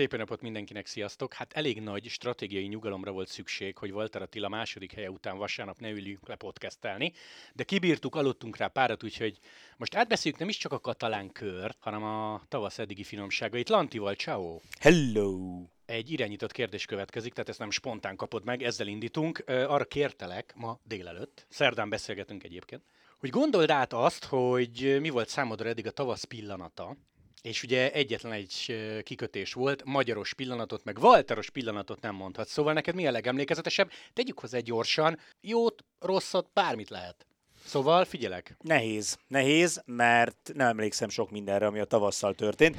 Szép napot mindenkinek, sziasztok! Hát elég nagy stratégiai nyugalomra volt szükség, hogy Walter Attila második helye után vasárnap ne üljünk le podcastelni, de kibírtuk, aludtunk rá párat, úgyhogy most átbeszéljük nem is csak a katalán kört, hanem a tavasz eddigi finomságait. Lantival, ciao! Hello! Egy irányított kérdés következik, tehát ezt nem spontán kapod meg, ezzel indítunk. Arra kértelek ma délelőtt, szerdán beszélgetünk egyébként, hogy gondold át azt, hogy mi volt számodra eddig a tavasz pillanata, és ugye egyetlen egy kikötés volt, magyaros pillanatot, meg Walteros pillanatot nem mondhat. Szóval neked mi a legemlékezetesebb? Tegyük hozzá gyorsan, jót, rosszat, bármit lehet. Szóval figyelek. Nehéz. Nehéz, mert nem emlékszem sok mindenre, ami a tavasszal történt.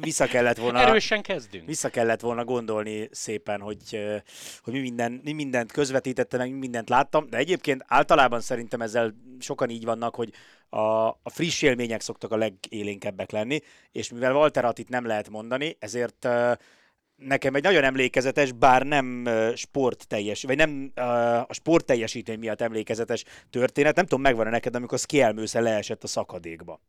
Vissza kellett volna... Erősen kezdünk. Vissza kellett volna gondolni szépen, hogy, hogy mi, minden, mi mindent közvetítettem, meg mi mindent láttam, de egyébként általában szerintem ezzel sokan így vannak, hogy a, a friss élmények szoktak a legélénkebbek lenni, és mivel Walter Attit nem lehet mondani, ezért nekem egy nagyon emlékezetes, bár nem sport teljes, vagy nem a sport teljesítmény miatt emlékezetes történet, nem tudom, megvan-e neked, amikor Skielmősze leesett a szakadékba.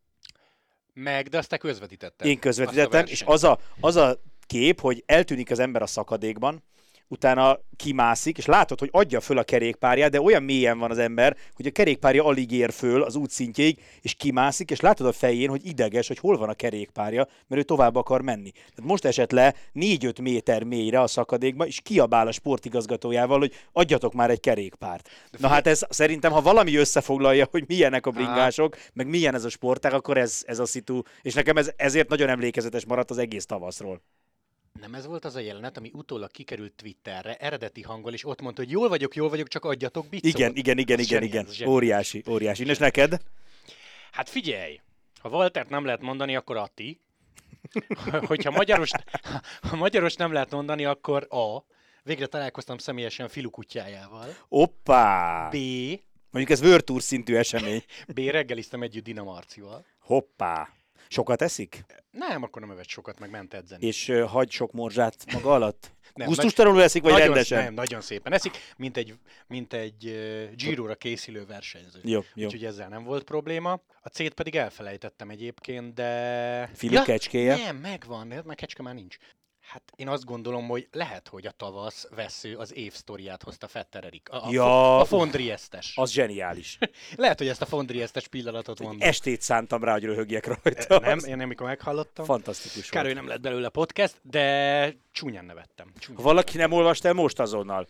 Meg, de azt te közvetítetted. Én közvetítettem, és az a, az a kép, hogy eltűnik az ember a szakadékban, utána kimászik, és látod, hogy adja föl a kerékpárját, de olyan mélyen van az ember, hogy a kerékpárja alig ér föl az útszintjéig, és kimászik, és látod a fején, hogy ideges, hogy hol van a kerékpárja, mert ő tovább akar menni. Tehát most esett le 4-5 méter mélyre a szakadékba, és kiabál a sportigazgatójával, hogy adjatok már egy kerékpárt. Na hát ez szerintem, ha valami összefoglalja, hogy milyenek a bringások, meg milyen ez a sportág, akkor ez, ez a szitu, és nekem ez, ezért nagyon emlékezetes maradt az egész tavaszról. Nem ez volt az a jelenet, ami utólag kikerült Twitterre, eredeti hanggal, és ott mondta, hogy jól vagyok, jól vagyok, csak adjatok bicot. Igen, igen, igen, ez igen, igen. Óriási, óriási. És neked? Hát figyelj, ha Waltert nem lehet mondani, akkor Atti. Hogyha magyaros, ha magyaros nem lehet mondani, akkor A. Végre találkoztam személyesen Filu kutyájával. Oppá! B. Mondjuk ez Tour szintű esemény. B. Reggeliztem együtt Dina Marcival. Hoppá! Sokat eszik? Nem, akkor nem evett sokat, meg ment edzeni. És uh, hagy sok morzsát maga alatt? Nem, Gusztustalanul eszik, vagy nagyon, rendesen? Nem, nagyon szépen eszik, mint egy, mint egy uh, Giro-ra készülő versenyző. Jó, jó. Úgyhogy ezzel nem volt probléma. A C-t pedig elfelejtettem egyébként, de... Fili ja, kecskéje? Nem, megvan, mert kecske már nincs. Hát én azt gondolom, hogy lehet, hogy a tavasz vesző az év sztoriát hozta Fetter Erik. A, a, ja, a Fondriestes. Az zseniális. lehet, hogy ezt a Fondriestes pillanatot mondom. Estét szántam rá, hogy röhögjek rajta. Nem, én amikor meghallottam. Fantasztikus Kár, hogy nem lett belőle podcast, de csúnyán nevettem. Csúnyán ha valaki nem olvasta el, most azonnal.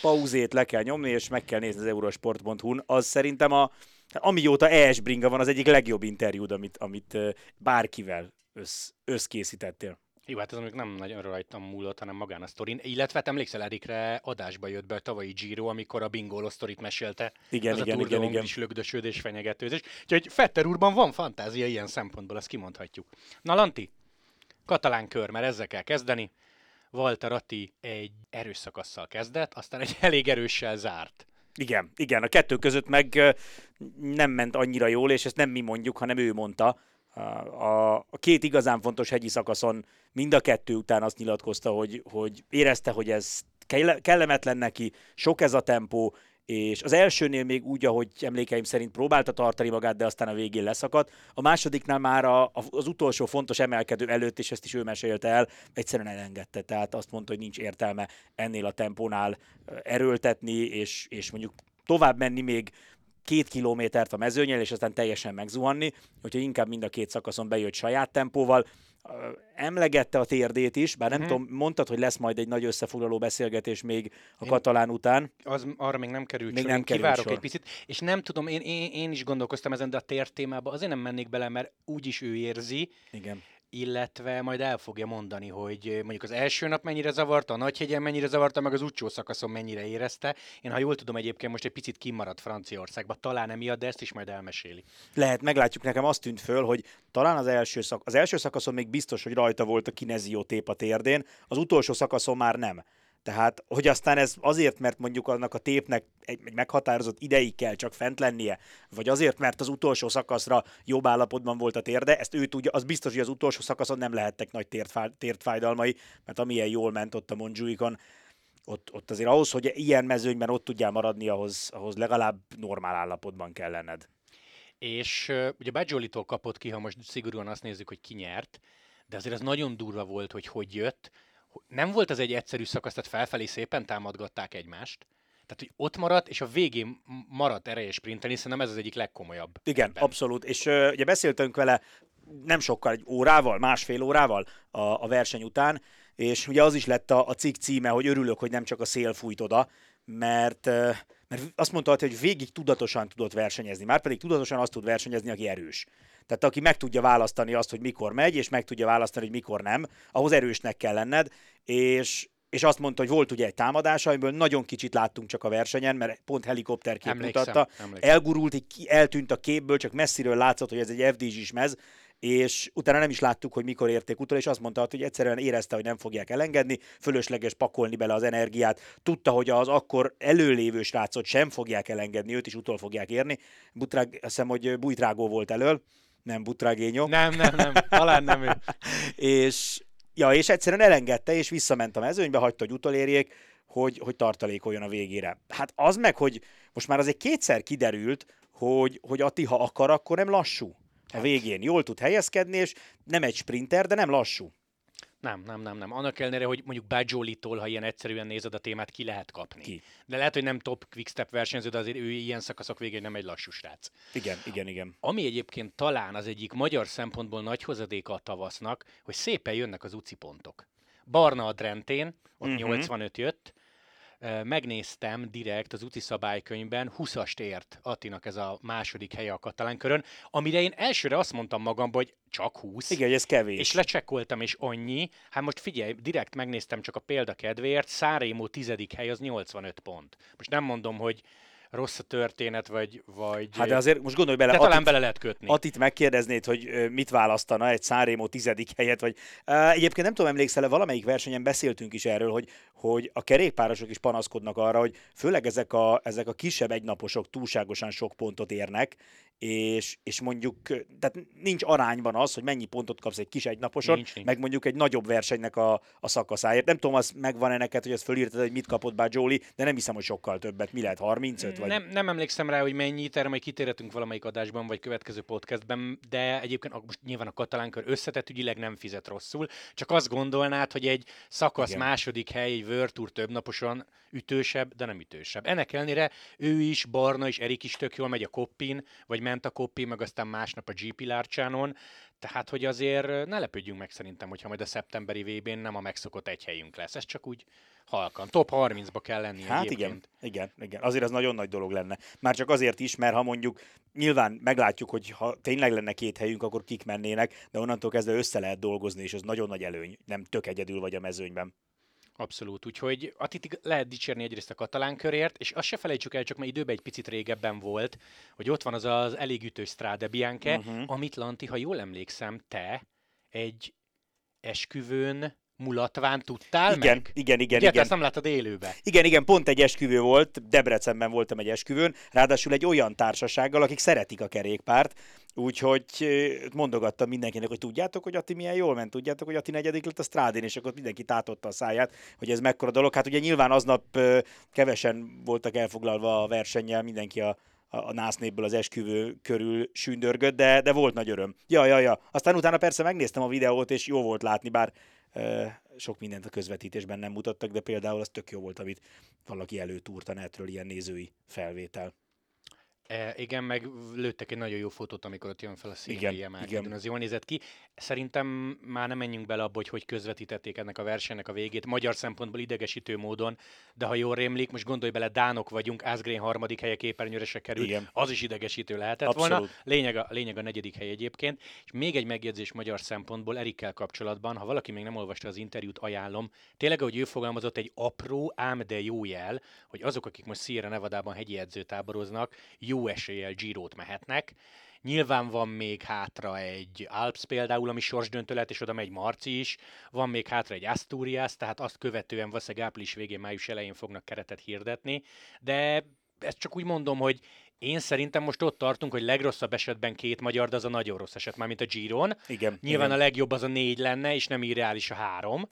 Pauzét le kell nyomni, és meg kell nézni az eurosport.hu-n. Az szerintem a, amióta ES Bringa van, az egyik legjobb interjúd, amit, amit bárkivel össz, összkészítettél. Jó, hát ez mondjuk nem nagyon rajtam múlott, hanem magán a sztorin. Illetve hát emlékszel, Erikre adásba jött be a tavalyi Giro, amikor a bingoló sztorit mesélte. Igen, az igen, a igen, igen. is lögdösödés, fenyegetőzés. Úgyhogy Fetter úrban van fantázia ilyen szempontból, ezt kimondhatjuk. Na, Lanti, katalán kör, mert ezzel kell kezdeni. Walter Atti egy erős szakasszal kezdett, aztán egy elég erőssel zárt. Igen, igen, a kettő között meg nem ment annyira jól, és ezt nem mi mondjuk, hanem ő mondta, a, két igazán fontos hegyi szakaszon mind a kettő után azt nyilatkozta, hogy, hogy érezte, hogy ez kellemetlen neki, sok ez a tempó, és az elsőnél még úgy, ahogy emlékeim szerint próbálta tartani magát, de aztán a végén leszakadt. A másodiknál már a, az utolsó fontos emelkedő előtt, és ezt is ő mesélte el, egyszerűen elengedte. Tehát azt mondta, hogy nincs értelme ennél a tempónál erőltetni, és, és mondjuk tovább menni még két kilométert a mezőnyel, és aztán teljesen megzuhanni, hogyha inkább mind a két szakaszon bejött saját tempóval, emlegette a térdét is, bár nem hmm. tudom, mondtad, hogy lesz majd egy nagy összefoglaló beszélgetés még a én, katalán után. Az arra még nem került még sor, nem került kivárok sor. egy picit, és nem tudom, én, én, én is gondolkoztam ezen, de a tér témába azért nem mennék bele, mert úgyis ő érzi. Igen illetve majd el fogja mondani, hogy mondjuk az első nap mennyire zavarta, a Nagyhegyen mennyire zavarta, meg az utcsó szakaszon mennyire érezte. Én, ha jól tudom, egyébként most egy picit kimaradt Franciaországba, talán emiatt, de ezt is majd elmeséli. Lehet, meglátjuk, nekem azt tűnt föl, hogy talán az első, szak- az első szakaszon még biztos, hogy rajta volt a kinezió tép a térdén, az utolsó szakaszon már nem. Tehát, hogy aztán ez azért, mert mondjuk annak a tépnek egy, egy meghatározott ideig kell csak fent lennie, vagy azért, mert az utolsó szakaszra jobb állapotban volt a térde, ezt ő tudja, az biztos, hogy az utolsó szakaszon nem lehettek nagy tért, fájdalmai, mert amilyen jól ment ott a Monjuikon, ott, ott azért ahhoz, hogy ilyen mezőnyben ott tudjál maradni, ahhoz, ahhoz legalább normál állapotban kell lenned. És ugye Bajolitól kapott ki, ha most szigorúan azt nézzük, hogy ki nyert, de azért ez nagyon durva volt, hogy hogy jött. Nem volt az egy egyszerű szakasz, tehát felfelé szépen támadgatták egymást. Tehát, hogy ott maradt, és a végén maradt ereje sprintelni, szerintem ez az egyik legkomolyabb. Igen, ebben. abszolút. És uh, ugye beszéltünk vele nem sokkal, egy órával, másfél órával a, a verseny után, és ugye az is lett a, a cikk címe, hogy örülök, hogy nem csak a szél fújt oda, mert, mert azt mondta, hogy végig tudatosan tudott versenyezni, már pedig tudatosan azt tud versenyezni, aki erős. Tehát aki meg tudja választani azt, hogy mikor megy, és meg tudja választani, hogy mikor nem, ahhoz erősnek kell lenned, és, és azt mondta, hogy volt ugye egy támadás, amiből nagyon kicsit láttunk csak a versenyen, mert pont helikopterkép mutatta. Emlékszem. Elgurult, eltűnt a képből, csak messziről látszott, hogy ez egy FDZ-s mez, és utána nem is láttuk, hogy mikor érték utol, és azt mondta, hogy egyszerűen érezte, hogy nem fogják elengedni, fölösleges pakolni bele az energiát, tudta, hogy az akkor előlévő srácot sem fogják elengedni, őt is utol fogják érni. Butrág, azt hiszem, hogy Bújtrágó volt elől, nem Butrágényo. Nem, nem, nem, talán nem ő. és, ja, és egyszerűen elengedte, és visszament a mezőnybe, hagyta, hogy utolérjék, hogy, hogy tartalékoljon a végére. Hát az meg, hogy most már azért kétszer kiderült, hogy, hogy Ati, ha akar, akkor nem lassú a végén. Jól tud helyezkedni, és nem egy sprinter, de nem lassú. Nem, nem, nem, nem. Annak ellenére, hogy mondjuk Bajoli-tól, ha ilyen egyszerűen nézed a témát, ki lehet kapni. Ki? De lehet, hogy nem top quickstep versenyző, de azért ő ilyen szakaszok végén nem egy lassú srác. Igen, igen, igen. Ami egyébként talán az egyik magyar szempontból nagy hozadéka a tavasznak, hogy szépen jönnek az uci pontok. Barna a Drentén, ott uh-huh. Mhm. 85 jött, megnéztem direkt az úti szabálykönyvben, 20-ast ért Attinak ez a második helye a katalán körön, amire én elsőre azt mondtam magamban, hogy csak 20. Igen, ez kevés. És lecsekkoltam, és annyi. Hát most figyelj, direkt megnéztem csak a példa kedvéért, Szárémó tizedik hely az 85 pont. Most nem mondom, hogy rossz a történet, vagy... vagy hát de azért most gondolj bele... De talán bele lehet kötni. Atit megkérdeznéd, hogy mit választana egy Szárémó tizedik helyet, vagy... Egyébként nem tudom, emlékszel valamelyik versenyen beszéltünk is erről, hogy, hogy a kerékpárosok is panaszkodnak arra, hogy főleg ezek a, ezek a kisebb egynaposok túlságosan sok pontot érnek, és, és mondjuk, tehát nincs arányban az, hogy mennyi pontot kapsz egy kis egynaposon, nincs, nincs. meg mondjuk egy nagyobb versenynek a, a szakaszáért. Nem tudom, az megvan-e neked, hogy ezt fölírtad, hogy mit kapott bár Jolie, de nem hiszem, hogy sokkal többet. Mi lehet, 35 vagy? Nem, nem emlékszem rá, hogy mennyi, erre majd kitérhetünk valamelyik adásban, vagy következő podcastben, de egyébként most nyilván a katalán kör összetett ügyileg nem fizet rosszul, csak azt gondolnád, hogy egy szakasz Igen. második hely, egy World több naposan ütősebb, de nem ütősebb. Ennek ellenére ő is, Barna és Erik is tök jól megy a Koppin, vagy ment a Koppin, meg aztán másnap a GP Lárcsánon, tehát hogy azért ne lepődjünk meg szerintem, hogyha majd a szeptemberi VB-n nem a megszokott egy helyünk lesz. Ez csak úgy halkan. Top 30-ba kell lenni. Hát igen, igen, igen. Azért az nagyon nagy dolog lenne. Már csak azért is, mert ha mondjuk nyilván meglátjuk, hogy ha tényleg lenne két helyünk, akkor kik mennének, de onnantól kezdve össze lehet dolgozni, és ez nagyon nagy előny. Nem tök egyedül vagy a mezőnyben. Abszolút, úgyhogy Atit lehet dicsérni egyrészt a katalán körért, és azt se felejtsük el, csak mert időben egy picit régebben volt, hogy ott van az az elég ütős Strade Bianche, uh-huh. amit Lanti, ha jól emlékszem, te egy esküvőn mulatván tudtál igen, meg? Igen, igen, Ugye, igen. ezt nem láttad élőbe. Igen, igen, pont egy esküvő volt, Debrecenben voltam egy esküvőn, ráadásul egy olyan társasággal, akik szeretik a kerékpárt, Úgyhogy mondogattam mindenkinek, hogy tudjátok, hogy Ati milyen jól ment, tudjátok, hogy Ati negyedik lett a strádén, és akkor mindenki tátotta a száját, hogy ez mekkora dolog. Hát ugye nyilván aznap kevesen voltak elfoglalva a versennyel, mindenki a, a násznépből az esküvő körül sündörgött, de, de volt nagy öröm. Ja, ja, ja. Aztán utána persze megnéztem a videót, és jó volt látni, bár sok mindent a közvetítésben nem mutattak, de például az tök jó volt, amit valaki előtúrt a netről, ilyen nézői felvétel. E, igen, meg lőttek egy nagyon jó fotót, amikor ott jön fel a színhelyi emelkedőn. Az jól nézett ki. Szerintem már nem menjünk bele abba, hogy hogy közvetítették ennek a versenynek a végét. Magyar szempontból idegesítő módon, de ha jól rémlik, most gondolj bele, Dánok vagyunk, Asgreen harmadik helye képernyőre se kerül. Igen. Az is idegesítő lehetett Abszolút. volna. Lényeg a, lényeg a negyedik hely egyébként. És még egy megjegyzés magyar szempontból Erikkel kapcsolatban, ha valaki még nem olvasta az interjút, ajánlom. Tényleg, ahogy ő fogalmazott, egy apró, ám de jó jel, hogy azok, akik most Sierra Nevadában hegyi edzőtáboroznak, jó eséllyel Girót mehetnek. Nyilván van még hátra egy Alps például, ami sorsdöntő lehet, és oda megy Marci is. Van még hátra egy Asturias, tehát azt követően valószínűleg április végén, május elején fognak keretet hirdetni. De ezt csak úgy mondom, hogy én szerintem most ott tartunk, hogy legrosszabb esetben két magyar, de az a nagyon rossz eset, már mint a Giron. Igen. Nyilván igen. a legjobb az a négy lenne, és nem irreális a három.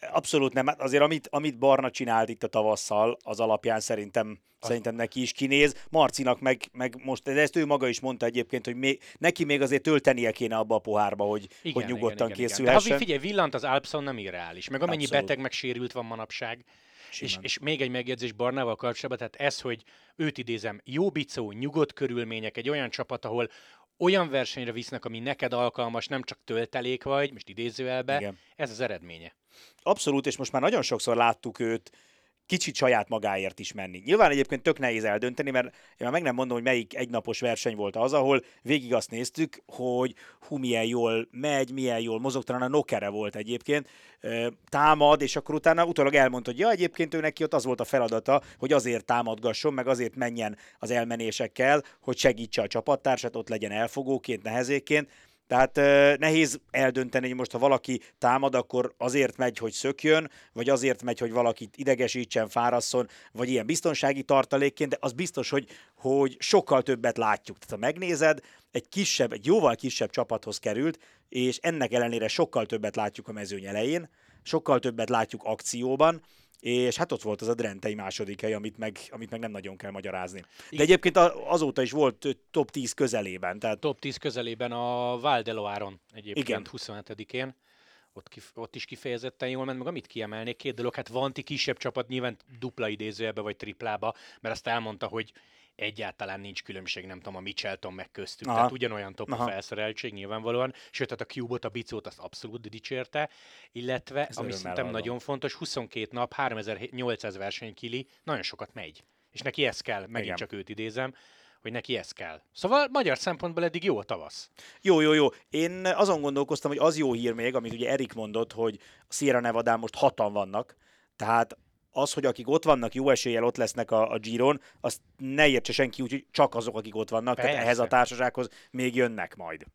Abszolút nem. Hát azért amit, amit Barna csinált itt a tavasszal, az alapján szerintem, szerintem neki is kinéz. Marcinak meg, meg most, de ezt ő maga is mondta egyébként, hogy még, neki még azért töltenie kéne abba a pohárba, hogy, igen, hogy nyugodtan igen, készülhessen. Igen. De figyelj, villant az Alpson nem irreális, meg amennyi Abszolút. beteg meg sérült van manapság. És, és még egy megjegyzés Barnával kapcsolatban, tehát ez, hogy őt idézem, jó bicó, nyugodt körülmények, egy olyan csapat, ahol olyan versenyre visznek, ami neked alkalmas, nem csak töltelék vagy, most idézőelbe, Igen. ez az eredménye. Abszolút, és most már nagyon sokszor láttuk őt kicsit saját magáért is menni. Nyilván egyébként tök nehéz eldönteni, mert én már meg nem mondom, hogy melyik egynapos verseny volt az, ahol végig azt néztük, hogy hú, milyen jól megy, milyen jól mozog, talán a Nokere volt egyébként, támad, és akkor utána utólag elmondta, hogy ja, egyébként ő neki ott az volt a feladata, hogy azért támadgasson, meg azért menjen az elmenésekkel, hogy segítse a csapattársat, ott legyen elfogóként, nehezéként, tehát nehéz eldönteni, hogy most ha valaki támad, akkor azért megy, hogy szökjön, vagy azért megy, hogy valakit idegesítsen, fárasszon, vagy ilyen biztonsági tartalékként, de az biztos, hogy, hogy sokkal többet látjuk. Tehát ha megnézed, egy kisebb, egy jóval kisebb csapathoz került, és ennek ellenére sokkal többet látjuk a mezőny elején, sokkal többet látjuk akcióban, és hát ott volt az a Drentei második hely, amit meg, amit meg nem nagyon kell magyarázni. De egyébként azóta is volt top 10 közelében. Tehát... Top 10 közelében a Valdeloáron egyébként Igen. 27-én. Ott, kif- ott is kifejezetten jól ment, meg amit kiemelnék, két dolog, hát Vanti kisebb csapat nyilván dupla idézőjebe vagy triplába, mert azt elmondta, hogy egyáltalán nincs különbség, nem tudom, a Michelton meg köztük. Aha. Tehát ugyanolyan top Aha. a felszereltség nyilvánvalóan. Sőt, tehát a Cube-ot, a Bicót azt abszolút dicsérte, illetve, Ez ami szerintem nagyon fontos, 22 nap, 3800 versenykili, nagyon sokat megy. És neki ez kell, megint Igen. csak őt idézem, hogy neki ez kell. Szóval magyar szempontból eddig jó a tavasz. Jó, jó, jó. Én azon gondolkoztam, hogy az jó hír még, amit ugye Erik mondott, hogy a Sierra Nevada most hatan vannak, tehát az, hogy akik ott vannak, jó eséllyel ott lesznek a, a Giron, azt ne értse senki úgy, hogy csak azok, akik ott vannak, persze. tehát ehhez a társasághoz még jönnek majd.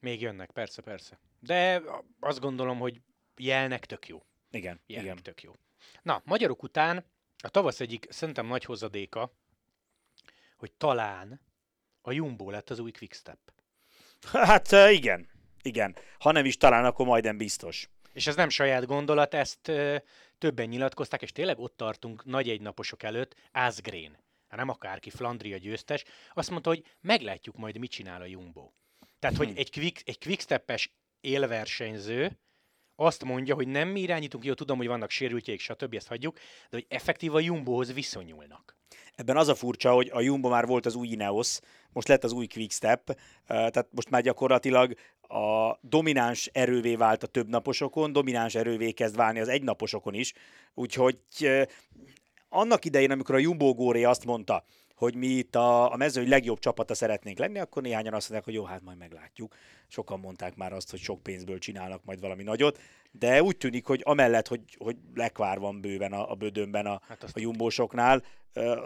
Még jönnek, persze, persze. De azt gondolom, hogy jelnek tök jó. Igen, jelnek igen. tök jó. Na, magyarok után a tavasz egyik szerintem nagy hozadéka, hogy talán a Jumbo lett az új Quickstep. Hát igen, igen. Ha nem is talán, akkor majdnem biztos. És ez nem saját gondolat, ezt többen nyilatkozták, és tényleg ott tartunk nagy egynaposok előtt, Asgreen, hát nem akárki, Flandria győztes, azt mondta, hogy meglátjuk majd, mit csinál a Jumbo. Tehát, hogy egy, quick, egy quicksteppes élversenyző azt mondja, hogy nem mi irányítunk, jó, tudom, hogy vannak sérültjeik, stb., ezt hagyjuk, de hogy effektív a Jumbohoz viszonyulnak. Ebben az a furcsa, hogy a Jumbo már volt az új Ineos, most lett az új Quickstep, tehát most már gyakorlatilag a domináns erővé vált a többnaposokon, domináns erővé kezd válni az egynaposokon is, úgyhogy annak idején, amikor a Jumbo Góri azt mondta, hogy mi itt a, a mezőny legjobb csapata szeretnénk lenni, akkor néhányan azt mondják, hogy jó, hát majd meglátjuk. Sokan mondták már azt, hogy sok pénzből csinálnak majd valami nagyot, de úgy tűnik, hogy amellett, hogy, hogy lekvár van bőven a, a bödönben a, hát a jumbósoknál,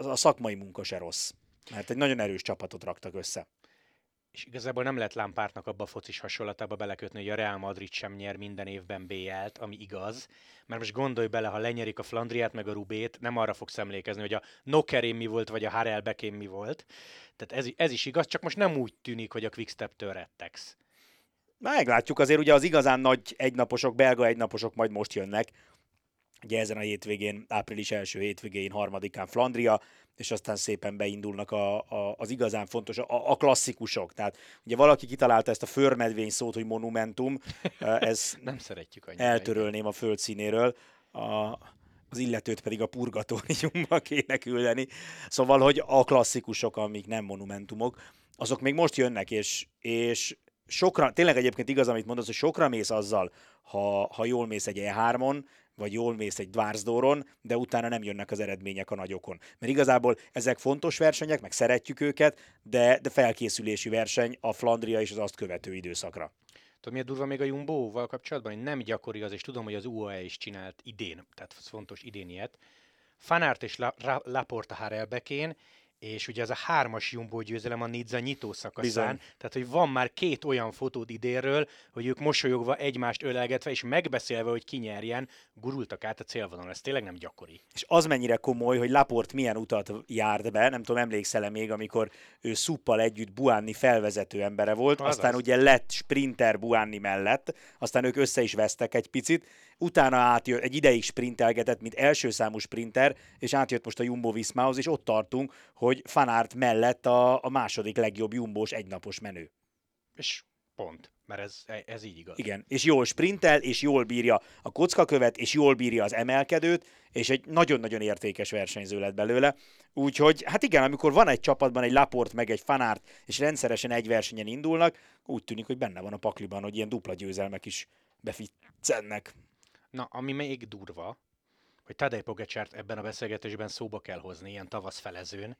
a szakmai munka se rossz. Mert egy nagyon erős csapatot raktak össze és igazából nem lehet Lámpártnak abba a focis hasonlatába belekötni, hogy a Real Madrid sem nyer minden évben BL-t, ami igaz, mert most gondolj bele, ha lenyerik a Flandriát meg a Rubét, nem arra fogsz emlékezni, hogy a Nokerén mi volt, vagy a Harel Bekén mi volt. Tehát ez, ez is igaz, csak most nem úgy tűnik, hogy a Quickstep-től rettegsz. Meglátjuk, azért ugye az igazán nagy egynaposok, belga egynaposok majd most jönnek. Ugye ezen a hétvégén, április első hétvégén, harmadikán Flandria, és aztán szépen beindulnak a, a, az igazán fontos, a, a klasszikusok. Tehát ugye valaki kitalálta ezt a förmedvény szót, hogy monumentum, ez nem szeretjük annyira. Eltörölném a földszínéről. A, az illetőt pedig a purgatóriumba kéne küldeni. Szóval, hogy a klasszikusok, amik nem monumentumok, azok még most jönnek, és, és sokra, tényleg egyébként igaz, amit mondasz, hogy sokra mész azzal, ha, ha jól mész egy E3-on, vagy jól mész egy Dvársdóron, de utána nem jönnek az eredmények a nagyokon. Mert igazából ezek fontos versenyek, meg szeretjük őket, de, de felkészülési verseny a Flandria és az azt követő időszakra. Tudod, miért durva még a Jumbo-val kapcsolatban? Nem gyakori az, és tudom, hogy az UAE is csinált idén, tehát fontos idén ilyet. Fanárt és Laporta Harelbekén, és ugye ez a hármas Jumbo győzelem a Nizza nyitó szakaszán, Bizony. tehát hogy van már két olyan fotód idénről, hogy ők mosolyogva egymást ölelgetve és megbeszélve, hogy ki nyerjen, gurultak át a célvonalon. Ez tényleg nem gyakori. És az mennyire komoly, hogy Laport milyen utat járt be, nem tudom, emlékszel még, amikor ő Szuppal együtt Buánni felvezető embere volt, az aztán az. ugye lett sprinter Buánni mellett, aztán ők össze is vesztek egy picit, utána átjött, egy ideig sprintelgetett, mint első számú sprinter, és átjött most a Jumbo Viszmához, és ott tartunk, hogy Fanárt mellett a, a második legjobb Jumbós egynapos menő. És pont, mert ez, ez így igaz. Igen, és jól sprintel, és jól bírja a kockakövet, és jól bírja az emelkedőt, és egy nagyon-nagyon értékes versenyző lett belőle. Úgyhogy, hát igen, amikor van egy csapatban egy Laport meg egy Fanárt, és rendszeresen egy versenyen indulnak, úgy tűnik, hogy benne van a pakliban, hogy ilyen dupla győzelmek is beficcennek. Na, ami még durva, hogy Tadej Pogacsárt ebben a beszélgetésben szóba kell hozni, ilyen tavasz felezőn,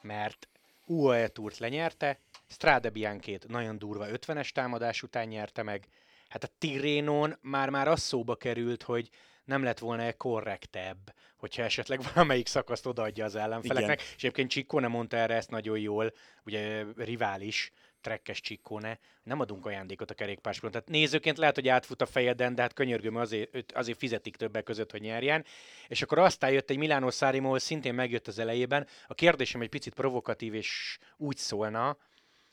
mert UAE túrt lenyerte, Strade Bianchét nagyon durva 50-es támadás után nyerte meg, hát a Tirénon már-már az szóba került, hogy nem lett volna-e korrektebb, hogyha esetleg valamelyik szakaszt odaadja az ellenfeleknek. Igen. És egyébként Csikkone mondta erre ezt nagyon jól, ugye rivális, trekkes csikkóne, nem adunk ajándékot a kerékpársporton. Tehát nézőként lehet, hogy átfut a fejeden, de hát könyörgöm, azért, azért fizetik többek között, hogy nyerjen. És akkor aztán jött egy Milánó Szárimo, szintén megjött az elejében. A kérdésem egy picit provokatív, és úgy szólna,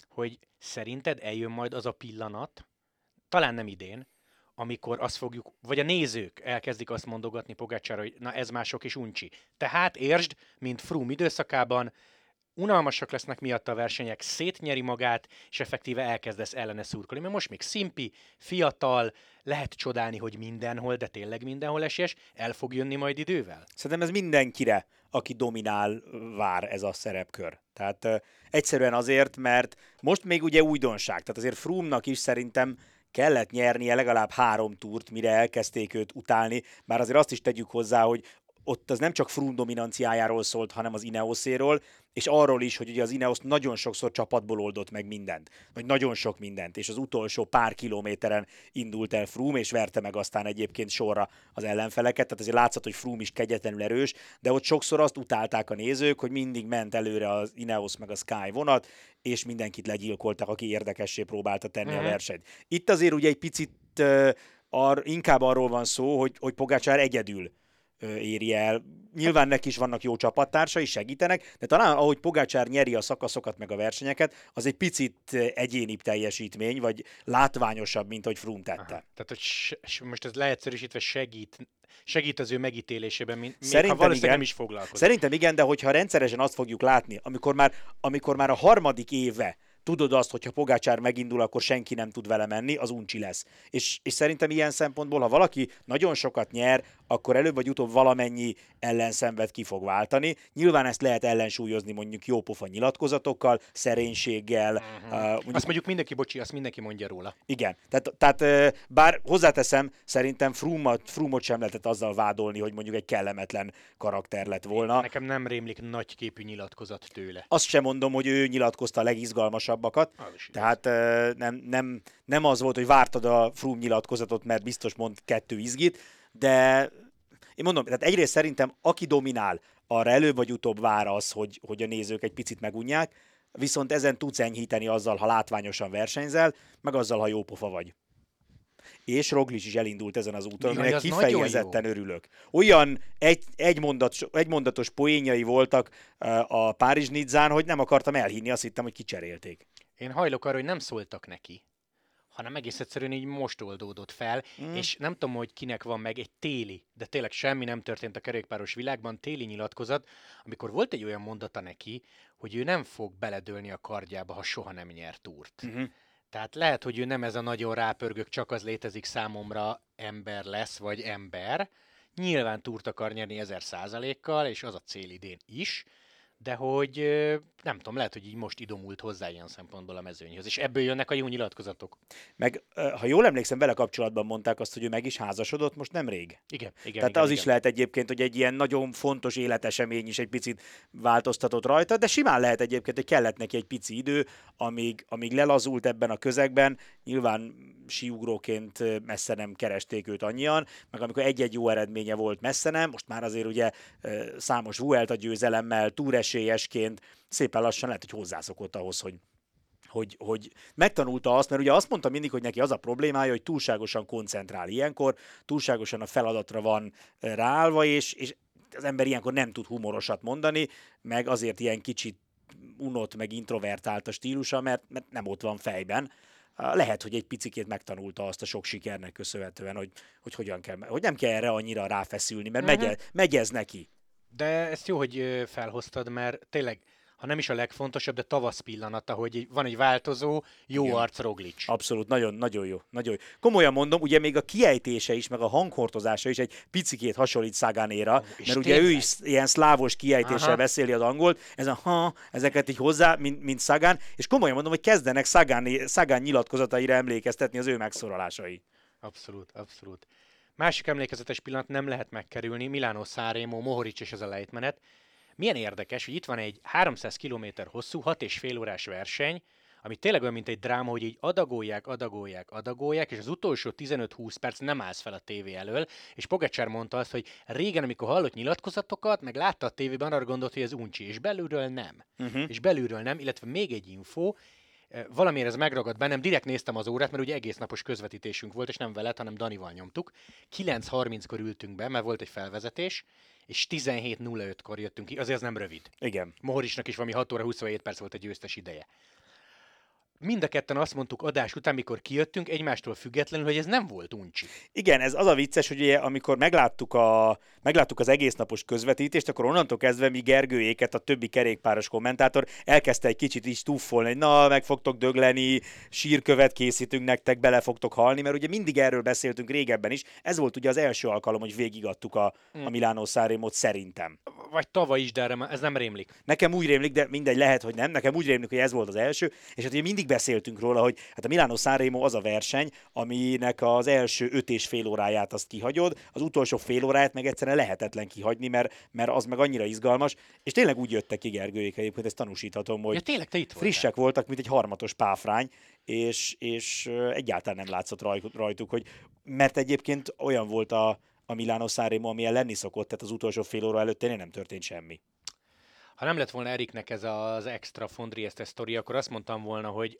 hogy szerinted eljön majd az a pillanat, talán nem idén, amikor azt fogjuk, vagy a nézők elkezdik azt mondogatni Pogácsára, hogy na ez mások is uncsi. Tehát értsd, mint Froome időszakában, unalmasak lesznek miatt a versenyek, szétnyeri magát, és effektíve elkezdesz ellene szurkolni. Mert most még szimpi, fiatal, lehet csodálni, hogy mindenhol, de tényleg mindenhol esélyes, el fog jönni majd idővel? Szerintem ez mindenkire, aki dominál, vár ez a szerepkör. Tehát uh, egyszerűen azért, mert most még ugye újdonság, tehát azért Froome-nak is szerintem kellett nyernie legalább három túrt, mire elkezdték őt utálni, bár azért azt is tegyük hozzá, hogy ott az nem csak Froome dominanciájáról szólt, hanem az Ineoszéről, és arról is, hogy ugye az Ineos nagyon sokszor csapatból oldott meg mindent, vagy nagyon sok mindent, és az utolsó pár kilométeren indult el Froome, és verte meg aztán egyébként sorra az ellenfeleket, tehát azért látszott, hogy Froome is kegyetlenül erős, de ott sokszor azt utálták a nézők, hogy mindig ment előre az Ineos meg a Sky vonat, és mindenkit legyilkoltak, aki érdekessé próbálta tenni uh-huh. a mhm. versenyt. Itt azért ugye egy picit uh, ar, inkább arról van szó, hogy, hogy Pogácsár egyedül éri el. Nyilván neki is vannak jó csapattársai, segítenek, de talán ahogy Pogácsár nyeri a szakaszokat meg a versenyeket, az egy picit egyénibb teljesítmény, vagy látványosabb, mint hogy Froome tette. Aha. Tehát, hogy most ez leegyszerűsítve segít, segít az ő megítélésében, mint Szerintem ha igen. nem is foglalkozik. Szerintem igen, de hogyha rendszeresen azt fogjuk látni, amikor már, amikor már a harmadik éve tudod azt, hogy ha Pogácsár megindul, akkor senki nem tud vele menni, az uncsi lesz. És, és szerintem ilyen szempontból, ha valaki nagyon sokat nyer, akkor előbb vagy utóbb valamennyi ellenszenvet ki fog váltani. Nyilván ezt lehet ellensúlyozni mondjuk jópofa nyilatkozatokkal, szerénységgel. Uh-huh. Uh, mondjuk... Azt mondjuk mindenki, bocsi, azt mindenki mondja róla. Igen, tehát, tehát bár hozzáteszem, szerintem Frumot, Frumot sem lehetett azzal vádolni, hogy mondjuk egy kellemetlen karakter lett volna. Nekem nem rémlik nagyképű nyilatkozat tőle. Azt sem mondom, hogy ő nyilatkozta a legizgalmasabbakat. Tehát nem, nem, nem az volt, hogy vártad a Frum nyilatkozatot, mert biztos mond kettő izgit, de én mondom, tehát egyrészt szerintem aki dominál, arra előbb vagy utóbb vár az, hogy, hogy a nézők egy picit megunják, viszont ezen tudsz enyhíteni azzal, ha látványosan versenyzel, meg azzal, ha jó pofa vagy. És Roglic is elindult ezen az úton, aminek kifejezetten örülök. Olyan egy, egy, mondat, egy mondatos poénjai voltak a Párizs Nidzán, hogy nem akartam elhinni, azt hittem, hogy kicserélték. Én hajlok arra, hogy nem szóltak neki hanem egész egyszerűen így most oldódott fel, mm. és nem tudom, hogy kinek van meg egy téli, de tényleg semmi nem történt a kerékpáros világban, téli nyilatkozat, amikor volt egy olyan mondata neki, hogy ő nem fog beledőlni a kardjába, ha soha nem nyer túrt. Mm-hmm. Tehát lehet, hogy ő nem ez a nagyon rápörgök, csak az létezik számomra ember lesz, vagy ember. Nyilván túrt akar nyerni ezer százalékkal, és az a cél idén is, de hogy nem tudom, lehet, hogy így most idomult hozzá ilyen szempontból a mezőnyhöz, és ebből jönnek a jó nyilatkozatok. Meg, ha jól emlékszem, vele kapcsolatban mondták azt, hogy ő meg is házasodott most nem rég. Igen, igen. Tehát igen, az igen. is lehet egyébként, hogy egy ilyen nagyon fontos életesemény is egy picit változtatott rajta, de simán lehet egyébként, hogy kellett neki egy pici idő, amíg, amíg lelazult ebben a közegben. Nyilván síugróként messze nem keresték őt annyian, meg amikor egy-egy jó eredménye volt messze nem, most már azért ugye számos Vuelta győzelemmel, túresélyesként szépen lassan lehet, hogy hozzászokott ahhoz, hogy hogy, hogy megtanulta azt, mert ugye azt mondta mindig, hogy neki az a problémája, hogy túlságosan koncentrál ilyenkor, túlságosan a feladatra van ráállva, és, és az ember ilyenkor nem tud humorosat mondani, meg azért ilyen kicsit unott, meg introvertált a stílusa, mert, mert nem ott van fejben. Lehet, hogy egy picikét megtanulta azt a sok sikernek köszönhetően, hogy, hogy hogyan kell, hogy nem kell erre annyira ráfeszülni, mert uh-huh. megy, megy ez neki. De ezt jó, hogy felhoztad, mert tényleg ha nem is a legfontosabb, de tavasz pillanata, hogy van egy változó, jó Igen. arc Roglic. Abszolút, nagyon, nagyon jó, nagyon jó. Komolyan mondom, ugye még a kiejtése is, meg a hanghortozása is egy picikét hasonlít Szagánéra, oh, mert tényleg? ugye ő is ilyen szlávos kiejtéssel Aha. beszéli az angolt, ez a ha, ezeket így hozzá, mint, mint Szagán, és komolyan mondom, hogy kezdenek Szagán, Szagán nyilatkozataira emlékeztetni az ő megszorolásai. Abszolút, abszolút. Másik emlékezetes pillanat nem lehet megkerülni, Milánó Szárémó, Mohorics és ez a lejtmenet. Milyen érdekes, hogy itt van egy 300 km hosszú, 6 és fél órás verseny, ami tényleg olyan, mint egy dráma, hogy így adagolják, adagolják, adagolják, és az utolsó 15-20 perc nem állsz fel a tévé elől, és Pogacsár mondta azt, hogy régen, amikor hallott nyilatkozatokat, meg látta a tévében, arra gondolt, hogy ez uncsi, és belülről nem. Uh-huh. És belülről nem, illetve még egy info, valamiért ez megragadt bennem, direkt néztem az órát, mert ugye egész napos közvetítésünk volt, és nem veled, hanem Danival nyomtuk. 9.30-kor ültünk be, mert volt egy felvezetés, és 17.05-kor jöttünk ki, azért ez nem rövid. Igen. Mohorisnak is valami 6 óra 27 perc volt egy győztes ideje mind a ketten azt mondtuk adás után, mikor kijöttünk, egymástól függetlenül, hogy ez nem volt uncsi. Igen, ez az a vicces, hogy ugye, amikor megláttuk, a, megláttuk az egész napos közvetítést, akkor onnantól kezdve mi Gergőjéket, a többi kerékpáros kommentátor elkezdte egy kicsit is túfolni, hogy na, meg fogtok dögleni, sírkövet készítünk nektek, bele fogtok halni, mert ugye mindig erről beszéltünk régebben is. Ez volt ugye az első alkalom, hogy végigadtuk a, hmm. a Milánó Szárémot szerintem. Vagy tavaly is, de ez nem rémlik. Nekem úgy rémlik, de mindegy, lehet, hogy nem. Nekem úgy rémlik, hogy ez volt az első, és hát ugye mindig beszéltünk róla, hogy hát a Milano Sanremo az a verseny, aminek az első öt és fél óráját azt kihagyod, az utolsó fél óráját meg egyszerűen lehetetlen kihagyni, mert, mert az meg annyira izgalmas, és tényleg úgy jöttek ki Gergőjék egyébként, ezt tanúsíthatom, hogy ja, tényleg, te itt frissek voltál. voltak, mint egy harmatos páfrány, és, és egyáltalán nem látszott rajtuk, hogy mert egyébként olyan volt a, a Milano Sanremo, amilyen lenni szokott, tehát az utolsó fél óra előtt nem történt semmi. Ha nem lett volna Eriknek ez az extra Fondrieste sztori, akkor azt mondtam volna, hogy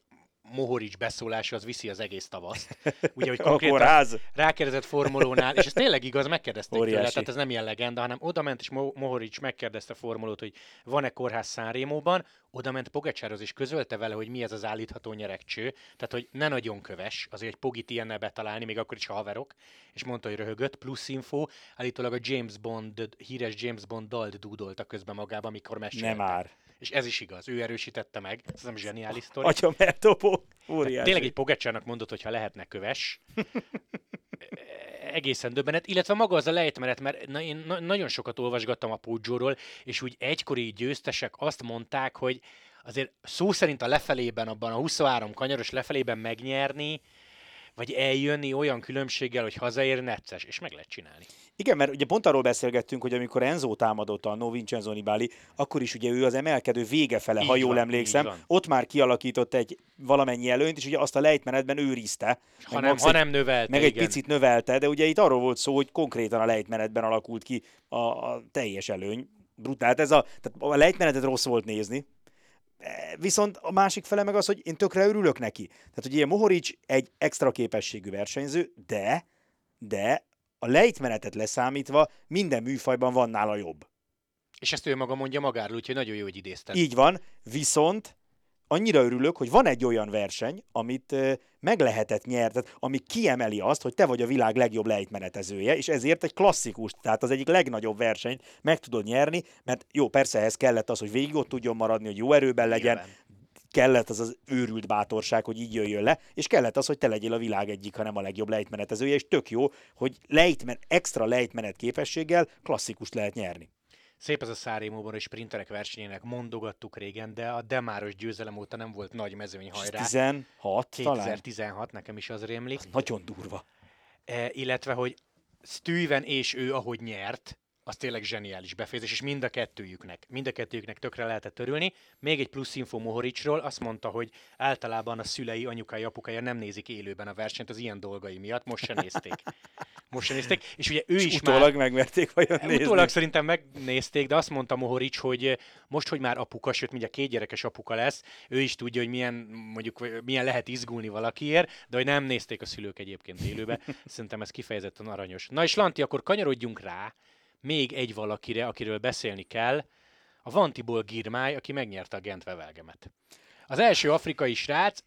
Mohorics beszólása az viszi az egész tavaszt. Ugye, hogy konkrétan rákérdezett formulónál, és ez tényleg igaz, megkérdezték Óriási. tőle, tehát ez nem ilyen legenda, hanem oda ment, és Mohorics megkérdezte formulót, hogy van-e kórház Szánrémóban, oda ment Pogacsárhoz, és közölte vele, hogy mi ez az állítható nyerekcső, tehát hogy ne nagyon köves, azért egy Pogit ilyennel betalálni, még akkor is haverok, és mondta, hogy röhögött, plusz info, állítólag a James Bond, híres James Bond dalt dúdolta közben magába, amikor meséltek. Nem már. És ez is igaz, ő erősítette meg, ez nem zseniális sztori. Atya mertopó, óriási. Tényleg egy Pogacsárnak mondott, hogy ha lehetne köves, egészen döbbenet, illetve maga az a lejtmenet, mert na, én na, nagyon sokat olvasgattam a Pudzsóról, és úgy egykori győztesek azt mondták, hogy azért szó szerint a lefelében, abban a 23 kanyaros lefelében megnyerni, vagy eljönni olyan különbséggel, hogy hazaér necces, és meg lehet csinálni. Igen, mert ugye pont arról beszélgettünk, hogy amikor Enzo támadott a No Vincenzo Nibali, akkor is ugye ő az emelkedő vége fele, így ha jól van, emlékszem, ott már kialakított egy valamennyi előnyt, és ugye azt a lejtmenetben őrizte. Ha nem, ha nem növelte, Meg igen. egy picit növelte, de ugye itt arról volt szó, hogy konkrétan a lejtmenetben alakult ki a, a teljes előny. Brutál. Ez a, tehát a lejtmenetet rossz volt nézni, Viszont a másik fele meg az, hogy én tökre örülök neki. Tehát, hogy ilyen Mohoric egy extra képességű versenyző, de, de a lejtmenetet leszámítva minden műfajban van nála jobb. És ezt ő maga mondja magáról, úgyhogy nagyon jó, hogy idézted. Így van, viszont annyira örülök, hogy van egy olyan verseny, amit meg lehetett nyerni, ami kiemeli azt, hogy te vagy a világ legjobb lejtmenetezője, és ezért egy klasszikus, tehát az egyik legnagyobb versenyt meg tudod nyerni, mert jó, persze ehhez kellett az, hogy végig ott tudjon maradni, hogy jó erőben legyen, Nyilván. kellett az az őrült bátorság, hogy így jöjjön le, és kellett az, hogy te legyél a világ egyik, hanem a legjobb lejtmenetezője, és tök jó, hogy lejtmen, extra lejtmenet képességgel klasszikust lehet nyerni. Szép ez a Szárémóban és sprinterek versenyének mondogattuk régen, de a Demáros győzelem óta nem volt nagy mezőny hajrá. 16 2016, talán? nekem is az rémlik. Az nagyon durva. E, illetve, hogy Steven és ő, ahogy nyert, az tényleg zseniális befejezés, és mind a kettőjüknek, mind a kettőjüknek tökre lehetett örülni. Még egy plusz info Mohoricsról, azt mondta, hogy általában a szülei, anyukai, apukája nem nézik élőben a versenyt az ilyen dolgai miatt, most se nézték. Most se nézték, és ugye ő és is utólag már... megmerték vajon nézni. Utólag szerintem megnézték, de azt mondta Mohorics, hogy most, hogy már apuka, sőt, mindjárt két gyerekes apuka lesz, ő is tudja, hogy milyen, mondjuk, milyen lehet izgulni valakiért, de hogy nem nézték a szülők egyébként élőbe. Szerintem ez kifejezetten aranyos. Na és Lanti, akkor kanyarodjunk rá, még egy valakire, akiről beszélni kell, a Vantiból Girmály, aki megnyerte a Gent Vevelgemet. Az első afrikai srác,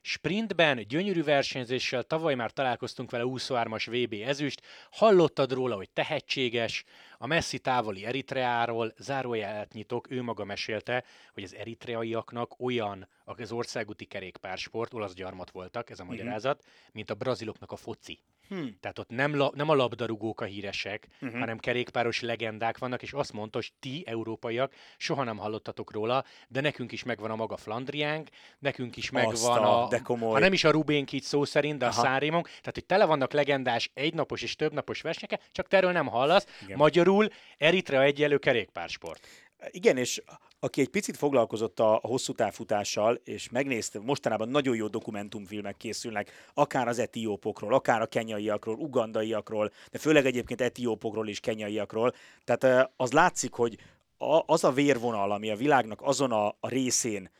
sprintben, gyönyörű versenyzéssel, tavaly már találkoztunk vele 23-as VB ezüst, hallottad róla, hogy tehetséges, a messzi távoli Eritreáról, zárójelet nyitok, ő maga mesélte, hogy az eritreaiaknak olyan az országúti kerékpársport, olasz gyarmat voltak, ez a magyarázat, mint a braziloknak a foci. Hmm. Tehát ott nem, la, nem a labdarúgók a híresek, uh-huh. hanem kerékpáros legendák vannak, és azt mondta, hogy ti, európaiak, soha nem hallottatok róla, de nekünk is megvan a maga Flandriánk, nekünk is megvan Azt a- a, de komoly. ha nem is a Rubénk így szó szerint, de a Aha. Szárémunk, tehát hogy tele vannak legendás egynapos és többnapos versenyek, csak erről nem hallasz. Igen. Magyarul Eritrea egyelő kerékpársport. Igen, és aki egy picit foglalkozott a, a hosszú távfutással, és megnézte, mostanában nagyon jó dokumentumfilmek készülnek, akár az etiópokról, akár a kenyaiakról, ugandaiakról, de főleg egyébként etiópokról és kenyaiakról. Tehát eh, az látszik, hogy az a vérvonal, ami a világnak azon a, részén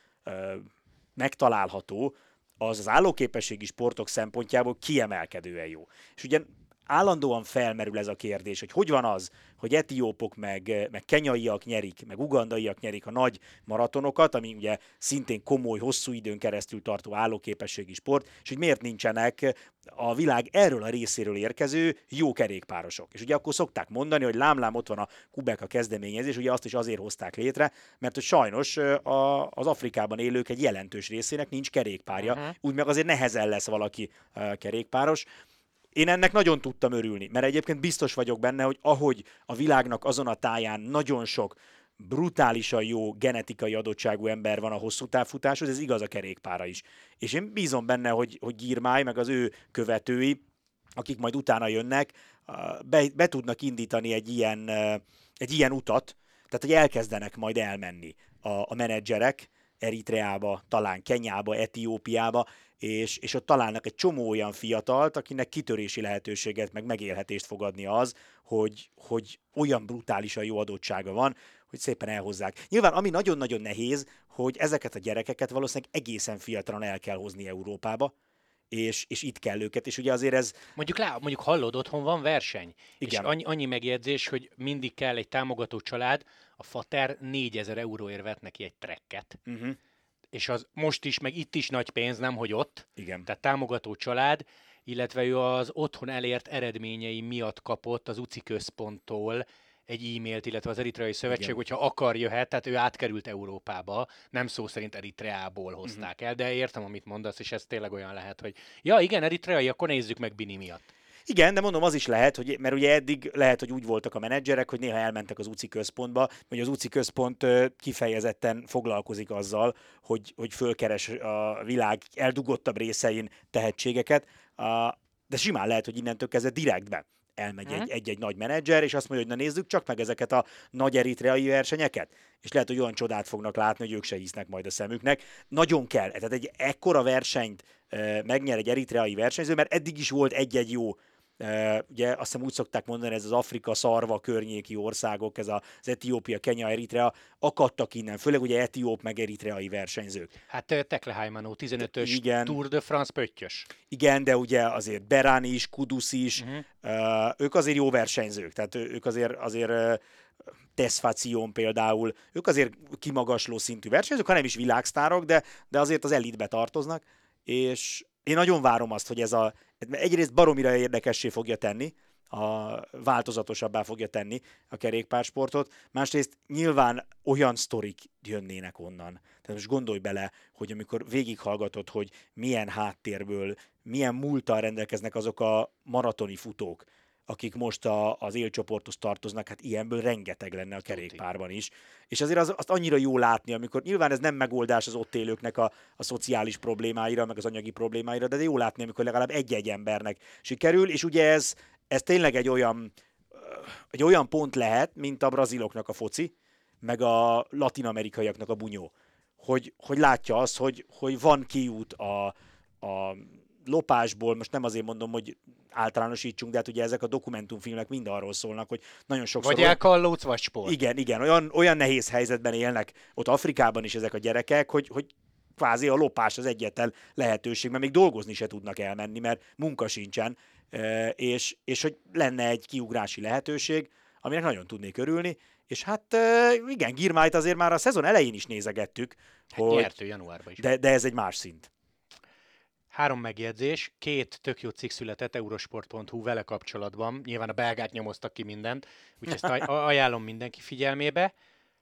megtalálható, az az állóképességi sportok szempontjából kiemelkedően jó. És ugye állandóan felmerül ez a kérdés, hogy hogy van az, hogy etiópok meg, meg kenyaiak nyerik, meg ugandaiak nyerik a nagy maratonokat, ami ugye szintén komoly, hosszú időn keresztül tartó állóképességi sport, és hogy miért nincsenek a világ erről a részéről érkező jó kerékpárosok. És ugye akkor szokták mondani, hogy lámlám ott van a Kubeka kezdeményezés, ugye azt is azért hozták létre, mert hogy sajnos a, az Afrikában élők egy jelentős részének nincs kerékpárja, Mhm. úgy meg azért nehezen lesz valaki ö, kerékpáros. Én ennek nagyon tudtam örülni, mert egyébként biztos vagyok benne, hogy ahogy a világnak azon a táján nagyon sok brutálisan jó genetikai adottságú ember van a hosszú távfutáshoz, ez igaz a kerékpára is. És én bízom benne, hogy, hogy Girmály, meg az ő követői, akik majd utána jönnek, be, be tudnak indítani egy ilyen, egy ilyen utat, tehát hogy elkezdenek majd elmenni a, a menedzserek Eritreába, talán Kenyába, Etiópiába, és, és ott találnak egy csomó olyan fiatalt, akinek kitörési lehetőséget, meg megélhetést fog adni az, hogy, hogy olyan brutálisan jó adottsága van, hogy szépen elhozzák. Nyilván, ami nagyon-nagyon nehéz, hogy ezeket a gyerekeket valószínűleg egészen fiatalon el kell hozni Európába, és, és itt kell őket, és ugye azért ez, Mondjuk, lá, mondjuk hallod, otthon van verseny. Igen. És annyi, annyi megjegyzés, hogy mindig kell egy támogató család, a fater 4000 euróért vett neki egy trekket. uh-huh, És az most is, meg itt is nagy pénz, nem hogy ott. igen. Tehát támogató család, illetve ő az otthon elért eredményei miatt kapott az UCI központtól egy e-mailt, illetve az Eritreai Szövetség, Igen. hogyha akar, jöhet, tehát ő átkerült Európába, nem szó szerint Eritreából hozták uh-huh. el, de értem, amit mondasz, és ez tényleg olyan lehet, hogy ja, igen, Eritreai, akkor nézzük meg Bini miatt. Igen, de mondom, az is lehet, hogy, mert ugye eddig lehet, hogy úgy voltak a menedzserek, hogy néha elmentek az UCI központba, hogy az UCI központ kifejezetten foglalkozik azzal, hogy, hogy fölkeres a világ eldugottabb részein tehetségeket, de simán lehet, hogy innentől kezdve direktbe elmegy egy, egy-egy nagy menedzser, és azt mondja, hogy na nézzük csak meg ezeket a nagy eritreai versenyeket, és lehet, hogy olyan csodát fognak látni, hogy ők se hisznek majd a szemüknek. Nagyon kell, tehát egy ekkora versenyt ö, megnyer egy eritreai versenyző, mert eddig is volt egy-egy jó ugye azt hiszem úgy szokták mondani, ez az Afrika szarva környéki országok, ez az Etiópia, Kenya, Eritrea, akadtak innen, főleg ugye etióp meg eritreai versenyzők. Hát ö, Tekle Hajmanó, 15-ös Igen. Tour de France pöttyös. Igen, de ugye azért Berán is, Kudus is, Mhm. uh, ők azért jó versenyzők, tehát ők azért, azért Tesfacion például, ők azért kimagasló szintű versenyzők, ha nem is világsztárok, de, de azért az elitbe tartoznak, és én nagyon várom azt, hogy ez a, egyrészt baromira érdekessé fogja tenni, a változatosabbá fogja tenni a kerékpársportot, másrészt nyilván olyan sztorik jönnének onnan. Tehát most gondolj bele, hogy amikor végighallgatod, hogy milyen háttérből, milyen múltal rendelkeznek azok a maratoni futók, akik most a, az élcsoporthoz tartoznak, hát ilyenből rengeteg lenne a kerékpárban is. És azért az, azt annyira jó látni, amikor nyilván ez nem megoldás az ott élőknek a, a szociális problémáira, meg az anyagi problémáira, de jó látni, amikor legalább egy-egy embernek sikerül, és ugye ez, ez tényleg egy olyan, egy olyan pont lehet, mint a braziloknak a foci, meg a latinamerikaiaknak a bunyó. Hogy, hogy látja azt, hogy, hogy van kiút a, a lopásból, most nem azért mondom, hogy általánosítsunk, de hát ugye ezek a dokumentumfilmek mind arról szólnak, hogy nagyon sokszor... Vagy elkallódsz, vagy sport. igen, igen, olyan, olyan nehéz helyzetben élnek ott Afrikában is ezek a gyerekek, hogy, hogy kvázi a lopás az egyetlen lehetőség, mert még dolgozni se tudnak elmenni, mert munka sincsen, és, és hogy lenne egy kiugrási lehetőség, aminek nagyon tudnék örülni, és hát igen, Girmájt azért már a szezon elején is nézegettük, Hát hogy, nyert ő januárban is. de, de ez egy más szint. Három megjegyzés, két tök jó cikk született eurosport.hu vele kapcsolatban. Nyilván a belgát nyomoztak ki mindent, úgyhogy ezt aj- ajánlom mindenki figyelmébe.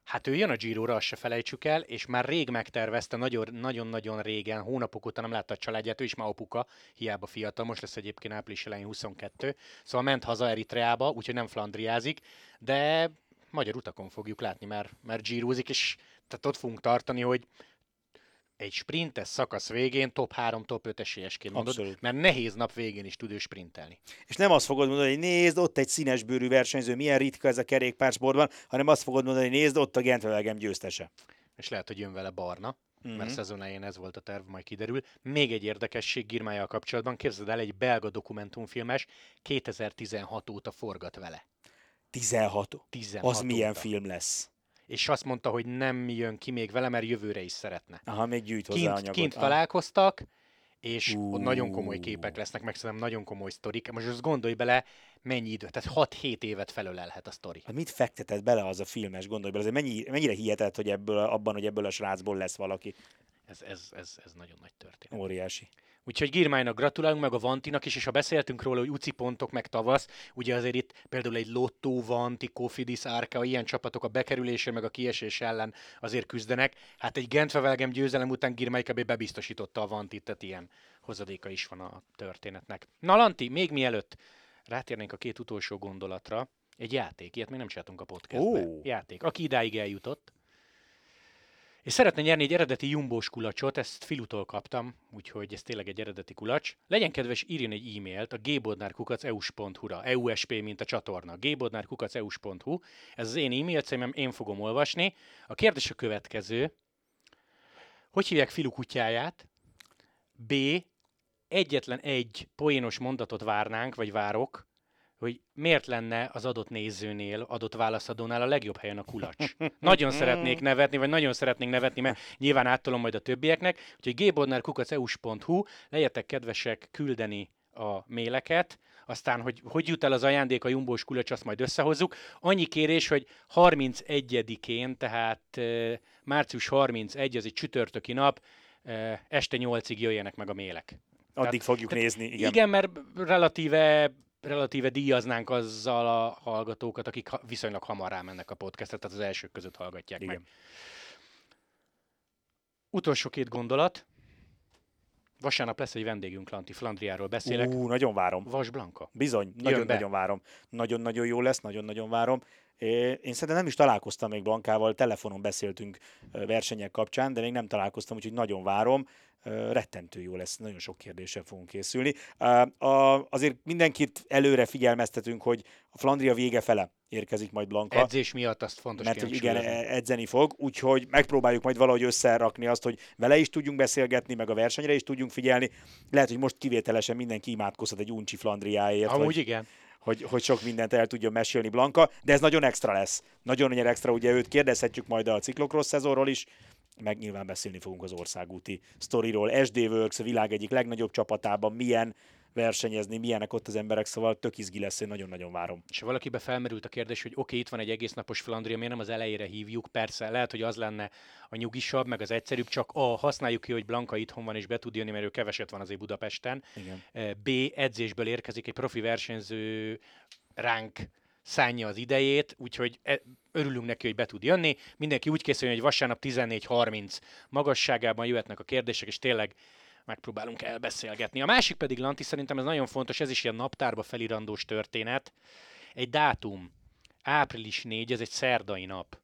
Hát ő jön a Giro-ra, azt se felejtsük el, és már rég megtervezte, nagyon- nagyon-nagyon régen, hónapok óta nem látta a családját, ő is már apuka, hiába fiatal, most lesz egyébként április elején 22, szóval ment haza Eritreába, úgyhogy nem flandriázik, de magyar utakon fogjuk látni, mert, mert Girozik, és tehát ott fogunk tartani, hogy egy sprintes szakasz végén top 3, top 5 esélyesként mondod, Abszolút. mert nehéz nap végén is tud ő sprintelni. És nem azt fogod mondani, hogy nézd, ott egy színes bőrű versenyző, milyen ritka ez a kerékpársportban, hanem azt fogod mondani, hogy nézd, ott a Gentvelegem győztese. És lehet, hogy jön vele barna, Mhm. mert szezon elején ez volt a terv, majd kiderül. Még egy érdekesség Girmája kapcsolatban, képzeld el, egy belga dokumentumfilmes 2016 óta forgat vele. 16. 16 Az milyen óta. film lesz? És azt mondta, hogy nem jön ki még vele, mert jövőre is szeretne. Aha, még gyűjt hozzá Kint, anyagot. kint Ah. találkoztak, és Ú. ott nagyon komoly képek lesznek, meg szerintem nagyon komoly sztorik. Most azt gondolj bele, mennyi idő, tehát 6-7 évet felölelhet a sztori. Hát mit fektetett bele az a filmes, gondolj bele, azért mennyi, mennyire hihetett, hogy ebből, abban, hogy ebből a srácból lesz valaki Ez, ez, ez, ez nagyon nagy történet. óriási. Úgyhogy Girmájnak gratulálunk, meg a Vantinak is, és ha beszéltünk róla, hogy UCI pontok, meg tavasz, ugye azért itt például egy Lotto, Vanti, Kofidis, Árka, ilyen csapatok a bekerülésé, meg a kiesés ellen azért küzdenek. Hát egy Gentvevelgem győzelem után Girmay kb. bebiztosította a Vantit, tehát ilyen hozadéka is van a történetnek. Na Lanti, még mielőtt rátérnénk a két utolsó gondolatra, egy játék, ilyet még nem csináltunk a podcastben. Ó. Játék, aki idáig eljutott, és szeretne nyerni egy eredeti jumbós kulacsot, ezt Filutól kaptam, úgyhogy ez tényleg egy eredeti kulacs. Legyen kedves, írjon egy e-mailt a gbodnárkukaceus.hu-ra, EUSP, mint a csatorna, gbodnárkukaceus.hu. Ez az én e-mail címem, én fogom olvasni. A kérdés a következő. Hogy hívják Filu kutyáját? B. Egyetlen egy poénos mondatot várnánk, vagy várok, hogy miért lenne az adott nézőnél, adott válaszadónál a legjobb helyen a kulacs. Nagyon szeretnék nevetni, vagy nagyon szeretnénk nevetni, mert nyilván áttolom majd a többieknek. Úgyhogy gbodnárkukaceus.hu, legyetek kedvesek küldeni a méleket, aztán, hogy hogy jut el az ajándék a jumbós kulacs, azt majd összehozzuk. Annyi kérés, hogy 31-én, tehát eh, március 31, az egy csütörtöki nap, este 8-ig jöjjenek meg a mélek. Addig fogjuk tehát nézni, igen. Igen, igen mert relatíve relatíve díjaznánk azzal a hallgatókat, akik viszonylag hamar rámennek a podcastra, tehát az elsők között hallgatják Igen. meg. Utolsó két gondolat. Vasárnap lesz egy vendégünk, Lanti Flandriáról beszélek. Ú, nagyon várom. Vas Blanka. Bizony, nagyon-nagyon várom. Nagyon-nagyon jó lesz, nagyon-nagyon várom. Én szerintem nem is találkoztam még Blankával, telefonon beszéltünk versenyek kapcsán, de még nem találkoztam, úgyhogy nagyon várom. Rettentő jó lesz, nagyon sok kérdéssel fogunk készülni. Azért mindenkit előre figyelmeztetünk, hogy a Flandria vége fele érkezik majd Blanka. Edzés miatt azt fontos mert igen, e- edzeni fog, úgyhogy megpróbáljuk majd valahogy összerakni azt, hogy vele is tudjunk beszélgetni, meg a versenyre is tudjunk figyelni. Lehet, hogy most kivételesen mindenki imádkozhat egy uncsi Flandriáért, Amúgy hogy, igen. hogy, hogy sok mindent el tudjon mesélni Blanka, de ez nagyon extra lesz. Nagyon nagyon extra, ugye őt kérdezhetjük majd a ciklokross szezonról is, meg nyilván beszélni fogunk az országúti sztoriról. SD Works, a világ egyik legnagyobb csapatában milyen versenyezni, milyenek ott az emberek, szóval tök izgi lesz, én nagyon-nagyon várom. És valakibe felmerült a kérdés, hogy oké, okay, itt van egy egész napos Flandria, miért nem az elejére hívjuk? Persze, lehet, hogy az lenne a nyugisabb, meg az egyszerűbb, csak A, használjuk ki, hogy Blanka itthon van és be tud jönni, mert ő keveset van azért Budapesten. Igen. Eh, B, edzésből érkezik egy profi versenyző ránk szánja az idejét, úgyhogy e- örülünk neki, hogy be tud jönni. Mindenki úgy készüljön, hogy vasárnap 14.30 magasságában jöhetnek a kérdések, és tényleg megpróbálunk elbeszélgetni. A másik pedig, Lanti, szerintem ez nagyon fontos, ez is ilyen naptárba felirandós történet. Egy dátum, április 4, ez egy szerdai nap.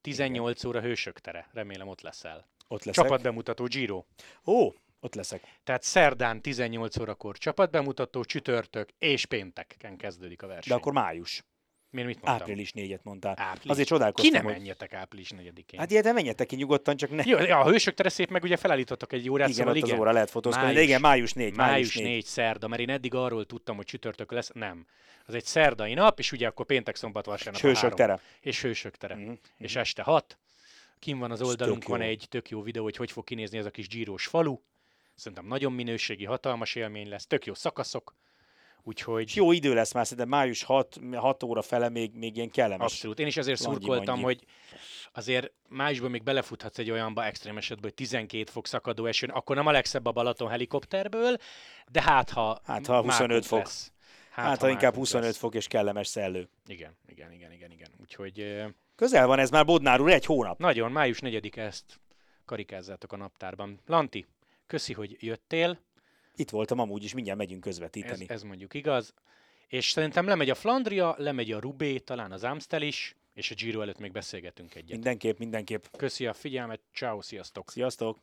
18 óra Hősök tere. Remélem ott leszel. Ott leszek. Csapatbemutató Giro. Ó, ott leszek. Tehát szerdán 18 órakor csapatbemutató, csütörtök és pénteken kezdődik a verseny. De akkor május. Miért mit mondtam? Április 4-et mondtál. Április. Azért Ki csodálkoztam, nem hogy... menjetek április 4-én? Hát ilyet menjetek ki nyugodtan, csak ne. Jó, ja, a hősök tere szép, meg ugye felállítottak egy órát, igen, szóval ott igen. az óra lehet fotózkodni. De Május- igen, május 4. Május 4 szerda, mert én eddig arról tudtam, hogy csütörtök lesz. Nem. Az egy szerdai nap, és ugye akkor péntek, szombat, vasárnap És hősök tere. És hősök tere. Mhm, És este 6. Kim van az oldalunkon egy tök jó videó, hogy hogy fog kinézni ez a kis gyíros falu. Szerintem nagyon minőségi, hatalmas élmény lesz, tök jó szakaszok. Úgyhogy És jó idő lesz már, szerintem május 6, 6 óra fele még, még ilyen kellemes. abszolút. Én is ezért Langyi szurkoltam, hogy azért májusban még belefuthatsz egy olyanba extrém esetben, hogy 12 fok szakadó esőn, akkor nem a legszebb a Balaton helikopterből, de hát ha Hát, ha 25 mákunk fok. Lesz. Hát, ha inkább mákunk 25 lesz. fok és kellemes szellő. Igen, igen, igen, igen, igen. Úgyhogy Közel van ez már Bodnár úr, egy hónap. nagyon, május 4-e ezt karikázzátok a naptárban. Lanti, köszi, hogy jöttél, Itt voltam amúgy is, mindjárt megyünk ez, közvetíteni. ez mondjuk igaz. És szerintem lemegy a Flandria, lemegy a Rubé, talán az Amstel is, és a Giro előtt még beszélgetünk egyet. Mindenképp, mindenképp. Köszi a figyelmet, ciao, sziasztok! Sziasztok!